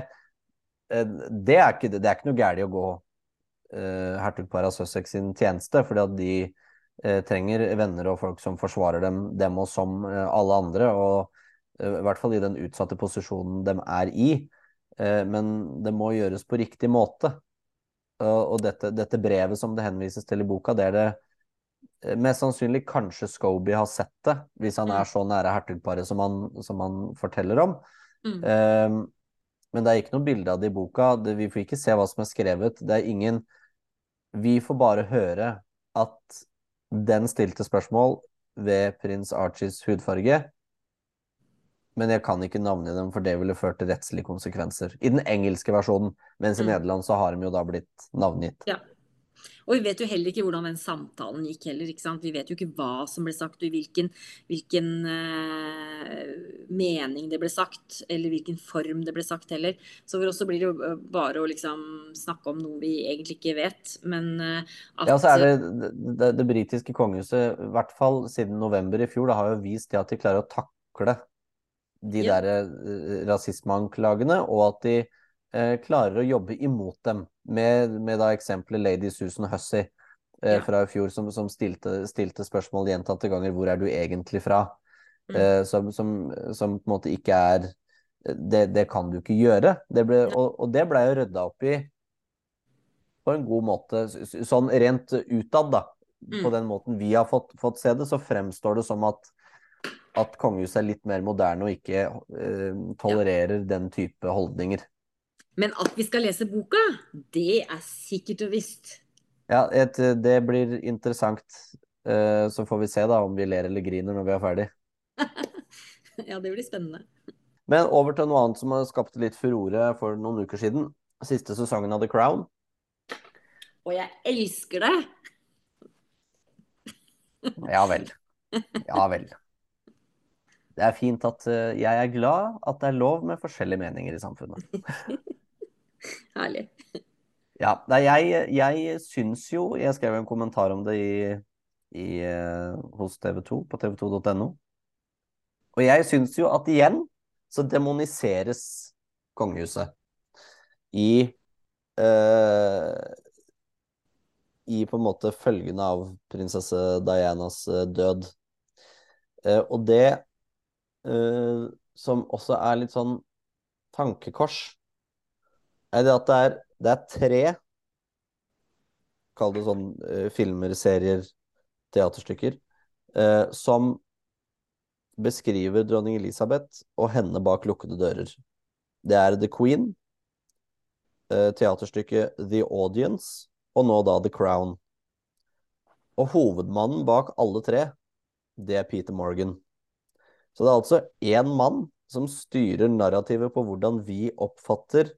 det, er, ikke, det er ikke noe galt i å gå uh, hertugparet av Sussex sin tjeneste, fordi at de trenger venner og folk som forsvarer dem, dem og som alle andre. og i hvert fall i den utsatte posisjonen de er i. Eh, men det må gjøres på riktig måte. Og dette, dette brevet som det henvises til i boka, det er det eh, mest sannsynlig kanskje Scobie har sett det, hvis han mm. er så nære hertugparet som, som, han forteller om. Mm. Um, men det er ikke noe bilde av det i boka. Det, vi får ikke se hva som er skrevet. Det er ingen Vi får bare høre at den stilte spørsmål ved prins Archies hudfarge men jeg kan ikke navngi dem, for det ville ført til rettslige konsekvenser. I den engelske versjonen, mens i mm. Nederland så har de jo da blitt navngitt. Ja. Og vi vet jo heller ikke hvordan den samtalen gikk heller. ikke sant? Vi vet jo ikke hva som ble sagt, og i hvilken, hvilken uh, mening det ble sagt, eller hvilken form det ble sagt heller. Så for oss så blir det jo eh, bare å liksom snakke om noe vi egentlig ikke vet. Men uh, at Ja, så er det det, det, det britiske kongehuset, i hvert fall siden november i fjor, det har jo vist det at de klarer å takle de ja. der uh, rasismeanklagene, og at de klarer å jobbe imot dem. Med, med da eksempelet Lady Susan Hussey. eh, fra i fjor som, som stilte, stilte, spørsmål gjentatte ganger hvor er du egentlig fra? Mm. Eh, som, som, som, på en måte ikke er Det, det kan du ikke gjøre. Det ble, og, og, det blei jo rydda opp i på en god måte, sånn rent utad, da. Mm. På den måten vi har fått, fått, se det, så fremstår det som at, at kongehuset er litt mer moderne og ikke eh, tolererer ja. den type holdninger. Men at vi skal lese boka, det er sikkert og visst. Ja, et, det blir interessant. Uh, så får vi se da om vi ler eller griner når vi er ferdig. ja, det blir spennende. Men over til noe annet som har skapt litt furore for noen uker siden. Siste sesongen av The Crown. Og jeg elsker det! ja vel. Ja vel. Det er fint at uh, jeg er glad at det er lov med forskjellige meninger i samfunnet. Herlig. Ja, jeg, jeg syns jo Jeg skrev en kommentar om det i, i, uh, hos TV 2 på tv2.no. Og jeg syns jo at igjen så demoniseres kongehuset i uh, I på en måte følgene av prinsesse Dianas uh, død. og det som også er litt sånn tankekors, er det at det er, det er tre Kall det sånn uh, filmer, serier, teaterstykker, uh, som beskriver dronning Elisabeth og henne bak lukkede dører. Det er The Queen, uh, teaterstykket The Audience og nå da The Crown. Og hovedmannen bak alle tre, det er Peter Morgan. Så det er altså én mann som styrer narrativet på hvordan vi oppfatter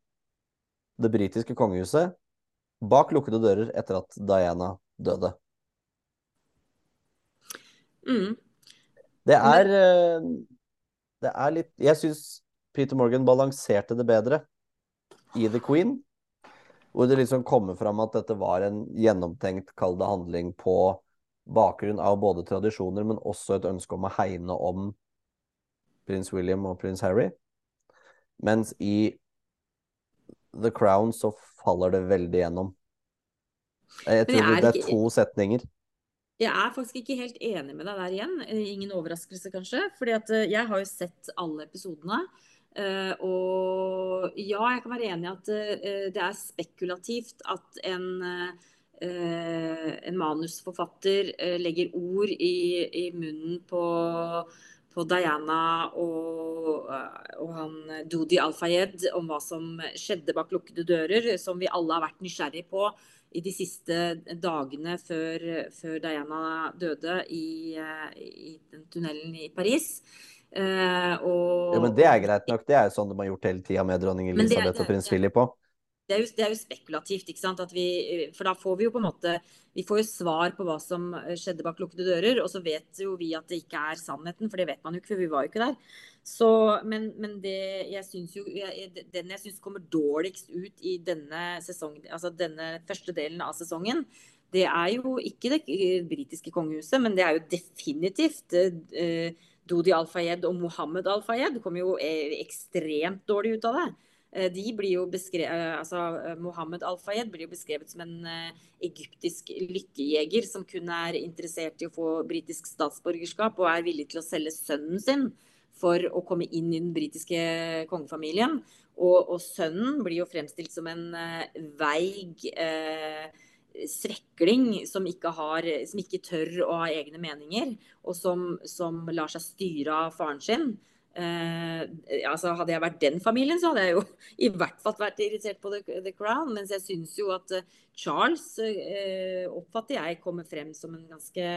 det britiske kongehuset bak lukkede dører etter at Diana døde. Mm. Det er eh, Det er litt Jeg syns Peter Morgan balanserte det bedre i The Queen. Hvor det liksom kommer fram at dette var en gjennomtenkt, kall det handling, på bakgrunn av både tradisjoner, men også et ønske om å hegne om prins William og prins Harry. Mens i The Crown så faller det veldig gjennom. Jeg tror jeg det er to setninger. Jeg er faktisk ikke helt enig med deg der igjen. Ingen overraskelse, kanskje. fordi at eh, jeg har jo sett alle episodene. Uh, og ja, jeg kan være enig i at det er spekulativt at en, en manusforfatter legger ord i, i munnen på på Diana og, eh, og han Dodi Al-Fayed om hva som skjedde bak lukkede dører, som vi alle har vært nysgjerrig på i de siste dagene før, før Diana døde i, eh, i den tunnelen i Paris. Uh, og, ja, men Det er greit nok. Det er sånn de har gjort hele tida med dronning Elisabeth og prins Philip òg det er, jo, det er, jo, spekulativt, ikke sant. Vi, for da får vi jo på en måte Vi får jo svar på hva som skjedde bak lukkede dører. Og så vet jo vi at det ikke er sannheten, for det vet man jo ikke, for vi var jo ikke der. Så, men, men det jeg syns jo Den jeg syns kommer dårligst ut i denne sesong, altså denne første delen av sesongen, det er jo ikke det britiske kongehuset, men det er jo definitivt eh, Dodi Al-Fayed og Mohammed Al-Fayed kommer jo eh, ekstremt dårlig ut av det. Eh, de blir jo beskrevet, eh, altså eh, Mohammed Al-Fayed blir jo beskrevet som en egyptisk lykkejeger som kun er interessert i å få britisk statsborgerskap og er villig til å selge sønnen sin for å komme inn i den britiske kongefamilien. Og, og sønnen blir jo fremstilt som en veig eh, svekling som ikke, har, som ikke, tør å ha egne meninger, og som, som lar seg styre av faren sin. Eh, altså Hadde jeg vært den familien, så hadde jeg jo i hvert fall vært irritert på The, the Crown. Mens jeg syns jo at uh, Charles eh, oppfatter jeg kommer frem som en ganske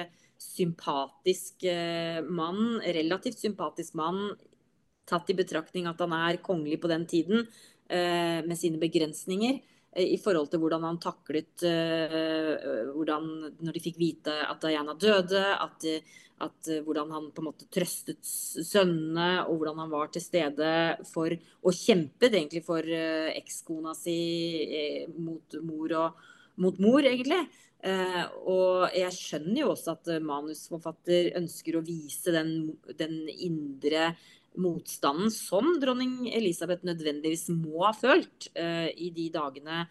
sympatisk eh, mann. Relativt sympatisk mann, tatt i betraktning at han er kongelig på den tiden med sine begrensninger i forhold til hvordan han taklet hvordan, når de fikk vite at Diana døde, at at, uh, hvordan han på en måte trøstet sønnene, og hvordan han var til stede for å kjempe egentlig for uh, ekskona si uh, mot mor og mot mor, egentlig. og jeg skjønner jo også at manusforfatter ønsker å vise den, den indre motstanden som dronning Elisabeth nødvendigvis må ha følt uh, i de dagene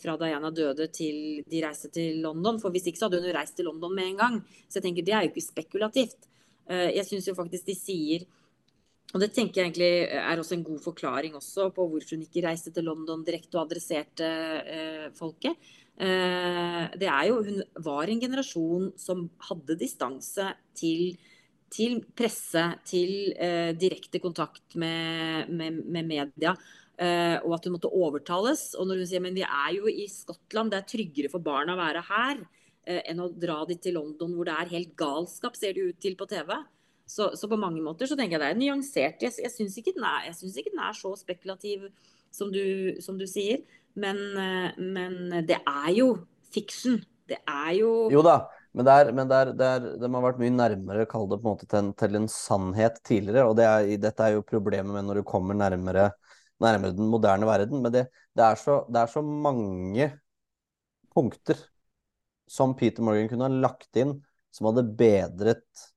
fra Diana døde til de reiste til London. For hvis ikke så hadde hun jo reist til London med en gang. Så jeg tenker det er jo ikke spekulativt. Uh, jeg syns jo faktisk de sier og det tenker jeg egentlig er også en god forklaring også på hvorfor hun ikke reiste til London direkte og adresserte eh, folket. Eh, det er jo Hun var en generasjon som hadde distanse til, til presse, til eh, direkte kontakt med, med, med media. Eh, og at hun måtte overtales. Og når hun sier men vi er jo i Skottland, det er tryggere for barna å være her eh, enn å dra dit til London hvor det er helt galskap, ser det ut til på TV. Så, så, på mange måter så tenker jeg det er nyansert. Jeg, jeg syns ikke, ikke, den er så spekulativ som du, som du sier. Men, eh, men, det er jo fiksjon. Det er jo Jo da, men, det er, men der, der, er, de har vært mye nærmere kall det på en måte til en, til en sannhet tidligere. Og det er, dette er jo problemet med når du kommer nærmere, nærmere den moderne verden. Men det, er så, det er så mange punkter som Peter Morgan kunne ha lagt inn som hadde bedret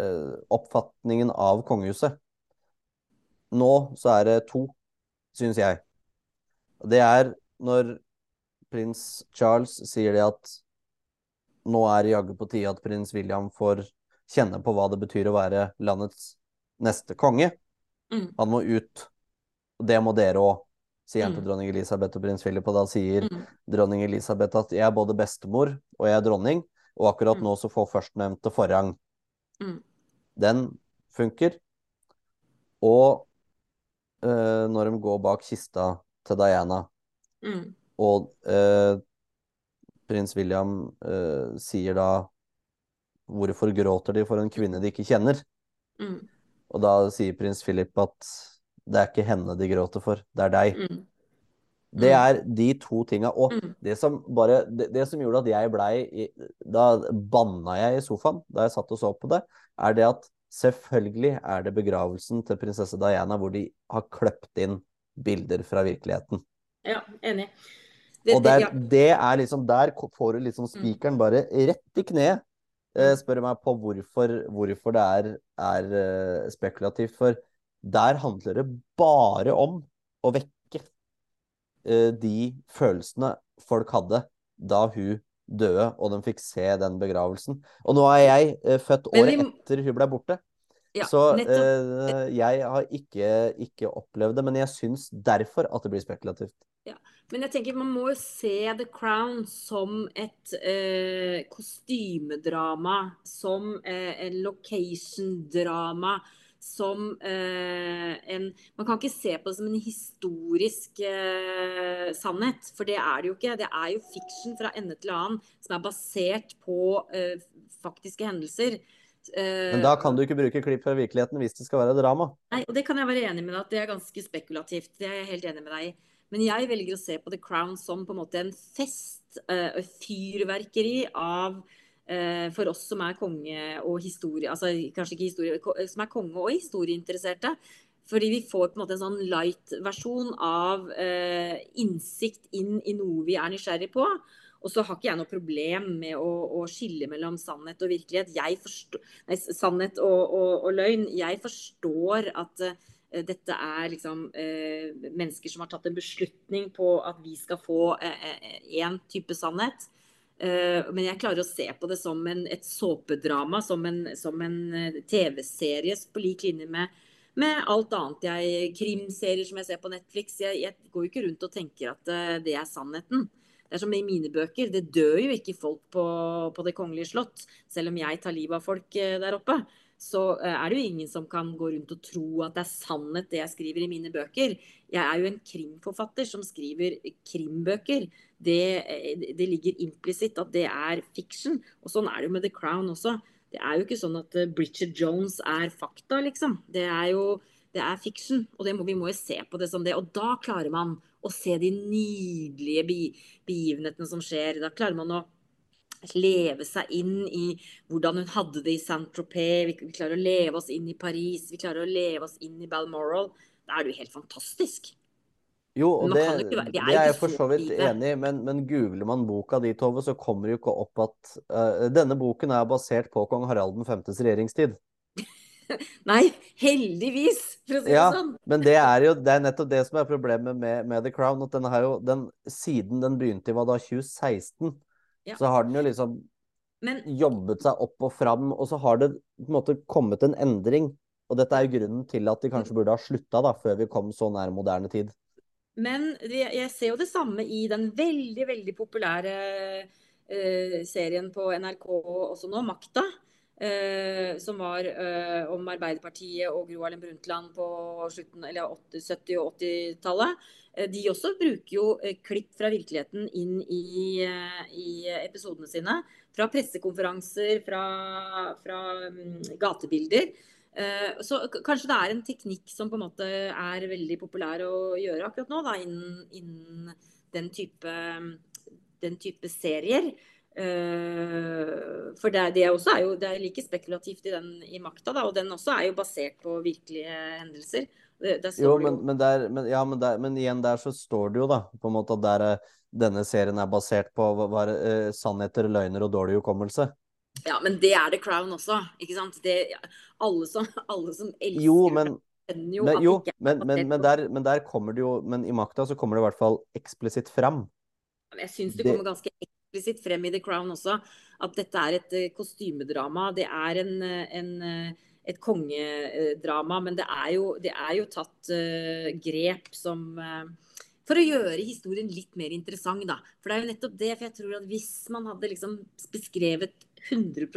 Eh, oppfatningen av kongehuset. Nå så er det to, syns jeg. Det er når prins Charles sier det at nå er det jaggu på tide at prins William får kjenne på hva det betyr å være landets neste konge. Mm. Han må ut. Og det må dere òg, sier han mm. til dronning Elisabeth og prins Philip. Og da sier mm. dronning Elisabeth at jeg er både bestemor og jeg er dronning, og akkurat mm. nå så får førstnevnte forrang. Mm den funker. Og øh, når de går bak kista til Diana, mm. og uh, prins William uh, sier da Hvorfor gråter de for en kvinne de ikke kjenner? Mm. Og da sier prins Philip at det er ikke henne de gråter for, det er deg. Mm. Det mm. er de to tinga. Og mm. det som bare det, det, som gjorde at jeg blei Da banna jeg i sofaen da jeg satt og så på det, er det at selvfølgelig er det begravelsen til prinsesse Diana hvor de har kløpt inn bilder fra virkeligheten. Ja, enig. Det, og der, det er liksom Der får du liksom spikeren bare rett i kneet. Eh, spør meg på hvorfor, hvorfor det er, er uh, spekulativt. For der handler det bare om å vekke Eh, de følelsene folk hadde da hun døde, og de fikk se den begravelsen. Og nå er jeg uh, født året vi... etter hun ble borte. Ja, så jeg har ikke, ikke, opplevd det, men jeg syns derfor at det blir spekulativt. Ja, Men jeg tenker man må jo se The Crown som et eh, kostymedrama, som en location-drama som eh, en Man kan ikke se på det som en historisk eh, sannhet, for det er det jo ikke. Det er jo fiksjon fra ende til annen som er basert på eh, faktiske hendelser. Eh, Men da kan du ikke bruke klipp fra virkeligheten hvis det skal være drama? Nei, og det kan jeg være enig med deg at det er ganske spekulativt. Det er jeg helt enig med deg i. Men jeg velger å se på The Crown som på en måte en fest, uh, fyrverkeri av Eh, for oss som er konge og historie, altså kanskje ikke historie, som er konge og historieinteresserte. Fordi vi får på en måte en sånn light-versjon av eh, innsikt inn i noe vi er nysgjerrig på. Og så har ikke jeg noe problem med å, å skille mellom sannhet og virkelighet. Forstår, nei, sannhet og, og, og, løgn. Jeg forstår at uh, dette er liksom uh, mennesker som har tatt en beslutning på at vi skal få én uh, type sannhet. Eh, men jeg klarer å se på det som en, et såpedrama, som en, en eh, TV-serie på lik linje med, med, alt annet jeg Krimserier som jeg ser på Netflix. Jeg, jeg går jo ikke rundt og tenker at det er sannheten. Det er som i mine bøker. Det dør jo ikke folk på, på Det kongelige slott, selv om jeg tar livet av folk der oppe så er det jo ingen som kan gå rundt og tro at det er sannhet det jeg skriver i mine bøker. Jeg er jo en krimforfatter som skriver krimbøker det, det ligger implisitt at det er fiction. Og sånn er det jo med The Crown også. Det er jo ikke sånn at eh, Bridget Jones er fakta, liksom. Det er jo det er fiction, og må, vi må jo se på det som det. Og da klarer man å se de nydelige begivenhetene som skjer. Da klarer man å leve seg inn i hvordan hun hadde det i Saint-Tropez. Vi, vi, klarer å leve oss inn i Paris. Vi klarer å leve oss inn i Balmoral. Da er det jo helt fantastisk. Jo, og det, det, er jeg for så vidt enig i, men, men, googler man boka di, Tove, så kommer det jo ikke opp at uh, denne boken er basert på kong Harald 5.s regjeringstid. Nei, heldigvis, for å si Ja, det sånn. men det er jo det er nettopp det som er problemet med, med The Crown. At den har jo den, Siden den begynte i hva da, 2016, Ja. så har den jo liksom Men jobbet seg opp og fram, og så har det på en måte kommet en endring. Og dette er jo grunnen til at de kanskje burde ha slutta da, før vi kom så nær moderne tid. Men jeg ser jo det samme i den veldig, veldig populære eh, serien på NRK også nå, Makta. Eh, som var eh, om Arbeiderpartiet og Gro Harlem Brundtland på slutten, eller 80, 70- og 80-tallet. Eh, de også bruker jo klipp fra virkeligheten inn i, i episodene sine. Fra pressekonferanser, fra, fra mm, gatebilder. Så kanskje det er en teknikk som på en måte er veldig populær å gjøre akkurat nå, da, innen, innen den, type, den type serier. Eh, For det, det også er jo det er like spekulativt i den i makta, da, og den også er jo basert på virkelige hendelser. Det, Jo, men, men, der, men, ja, der, men igjen der så står det jo da på en måte at der, eh, denne serien er basert på eh, sannheter, løgner og dårlig hukommelse. Ja, men det er The Crown også, ikke sant? Det, alle, som, alle som elsker Jo, men, jo men, jo, men, men, men, der, men der kommer det jo Men i makta så kommer det i hvert fall eksplisitt fram. Jeg syns det Det- kommer ganske eksplisitt frem i The Crown også, at dette er et eh, kostymedrama. Det er en, eh, en, eh, et kongedrama, men det er jo, det er jo tatt uh, grep som uh, For å gjøre historien litt mer interessant, da. For det er jo nettopp det. For jeg tror at hvis man hadde liksom beskrevet 100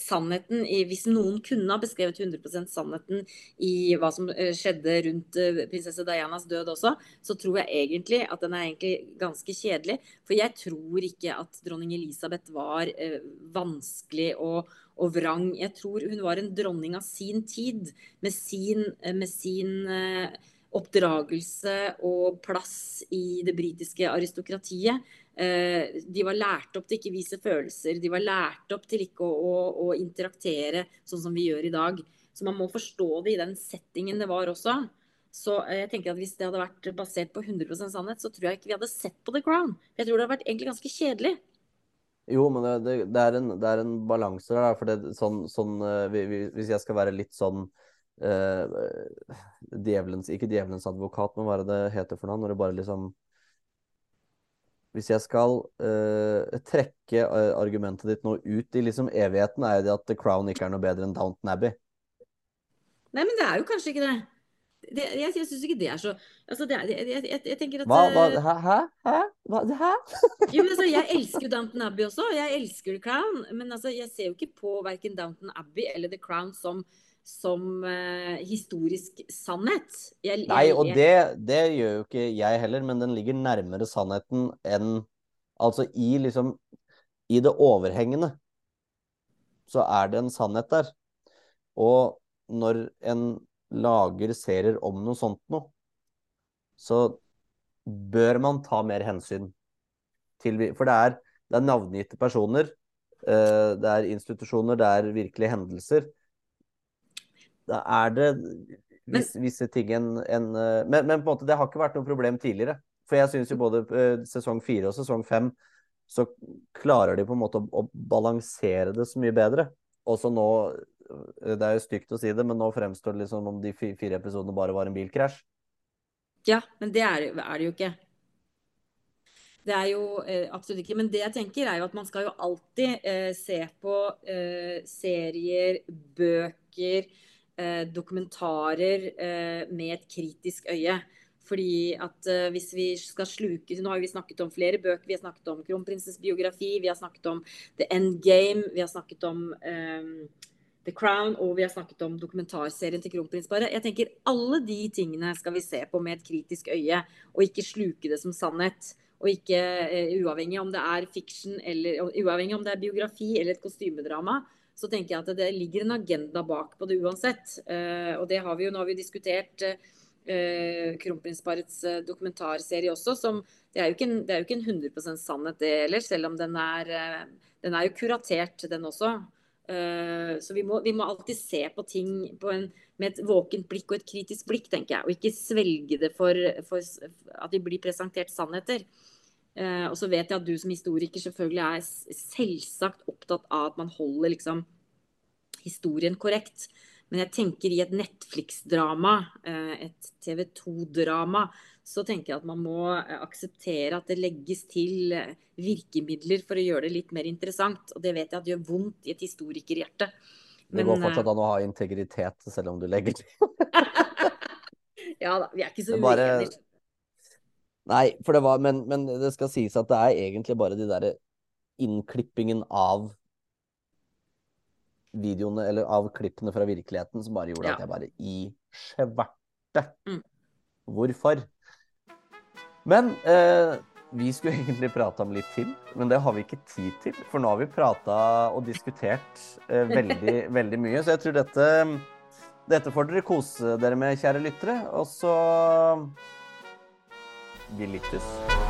sannheten i, Hvis noen kunne ha beskrevet 100% sannheten i hva som eh, skjedde rundt eh, prinsesse Dianas død også, så tror jeg egentlig at den er egentlig ganske kjedelig. For jeg tror ikke at dronning Elisabeth var eh, vanskelig og, og vrang. Jeg tror hun var en dronning av sin tid, med sin, eh, med sin eh, oppdragelse og plass i det britiske aristokratiet. Eh, de var lært opp til ikke vise følelser. De var lært opp til ikke å, å, å interaktere sånn som vi gjør i dag. Så man må forstå det i den settingen det var også. Så eh, jeg tenker at Hvis det hadde vært basert på 100% sannhet, så tror jeg ikke vi hadde sett på The Crown. Jeg tror det hadde vært egentlig ganske kjedelig. Jo, men det, det, er, en, det er en balanse der. For det, sånn, sånn, eh, vi- vi- hvis jeg skal være litt sånn eh, djevelens, Ikke djevelens advokat, men hva er det det heter for noe? Når det bare liksom Hvis jeg skal uh, trekke eh, argumentet ditt nå ut i liksom evigheten, er det at The Crown ikke er noe bedre enn Downton Abbey. Nei, men det er jo kanskje ikke det. det jeg jeg syns ikke det er så altså det jeg, jeg, jeg, tenker at Hva, hva, eh, hæ? Hæ? Hæ? Hva, hæ? Jo, men altså, Jeg elsker jo Downton Abbey også, og jeg elsker The Crown. Men altså, jeg ser jo ikke på verken Downton Abbey eller The Crown som, som eh, historisk sannhet. Jeg, Nei, og det, det gjør jo ikke jeg heller, men den ligger nærmere sannheten enn Altså i liksom I det overhengende så er det en sannhet der. Og når en lager serier om noe sånt noe, så bør man ta mer hensyn til For det er, det er navngitte personer, eh, det er institusjoner, det er virkelige hendelser. Er det vis, visse ting en, en eh, men, men på en måte, det har ikke vært noe problem tidligere. For jeg syns jo både eh, sesong fire og sesong fem så klarer de på en måte å, å balansere det så mye bedre. Også nå eh, Det er jo stygt å si det, men nå fremstår det liksom om de fire episodene bare var en bilkrasj. Ja, men det er, er det jo ikke. Det er jo eh, absolutt ikke. Men det jeg tenker er jo at man skal jo alltid eh, se på eh, serier, bøker, eh, dokumentarer eh, med et kritisk øye. Fordi at eh, hvis vi skal sluke Nå har vi snakket om flere bøker. Vi har snakket om kronprinsens biografi, vi har snakket om The End Game, vi har snakket om The Crown, og vi har snakket om dokumentarserien til kronprinsparet. Jeg tenker Alle de tingene skal vi se på med et kritisk øye, og ikke sluke det som sannhet. Og ikke uh, uavhengig om det er fiction uavhengig om det er biografi eller et kostymedrama, så tenker jeg at det ligger en agenda bak på det uansett. Eh, og det har vi jo, nå har vi diskutert eh, kronprinsparets eh, dokumentarserie også, som det er jo ikke en, det jo ikke en 100 sannhet det heller, selv om den er, den er jo kuratert, den også. Så vi må, vi må alltid se på ting på en, med et våkent blikk og et kritisk blikk, tenker jeg. Og ikke svelge det for, for at vi blir presentert sannheter. Eh, og så vet jeg at du som historiker selvfølgelig er selvsagt opptatt av at man holder liksom historien korrekt. Men jeg tenker i et Netflix-drama, et TV 2-drama, så tenker jeg at man må akseptere at det legges til virkemidler for å gjøre det litt mer interessant. Og det vet jeg at gjør vondt i et historikerhjerte. Men, det går fortsatt an å ha integritet selv om du legger til. ja da, vi er ikke så uenige. Nei, for det var, men, men, det skal sies at det er egentlig bare de derre innklippingen av videoene, eller av klippene fra virkeligheten, som bare gjorde ja. at jeg bare i sverte! Mm. Hvorfor? Men eh, vi skulle egentlig prate om litt til, men det har vi ikke tid til. For nå har vi prata og diskutert eh, veldig, veldig mye. Så jeg tror dette, dette får dere kose dere med, kjære lyttere. Og så lyttes.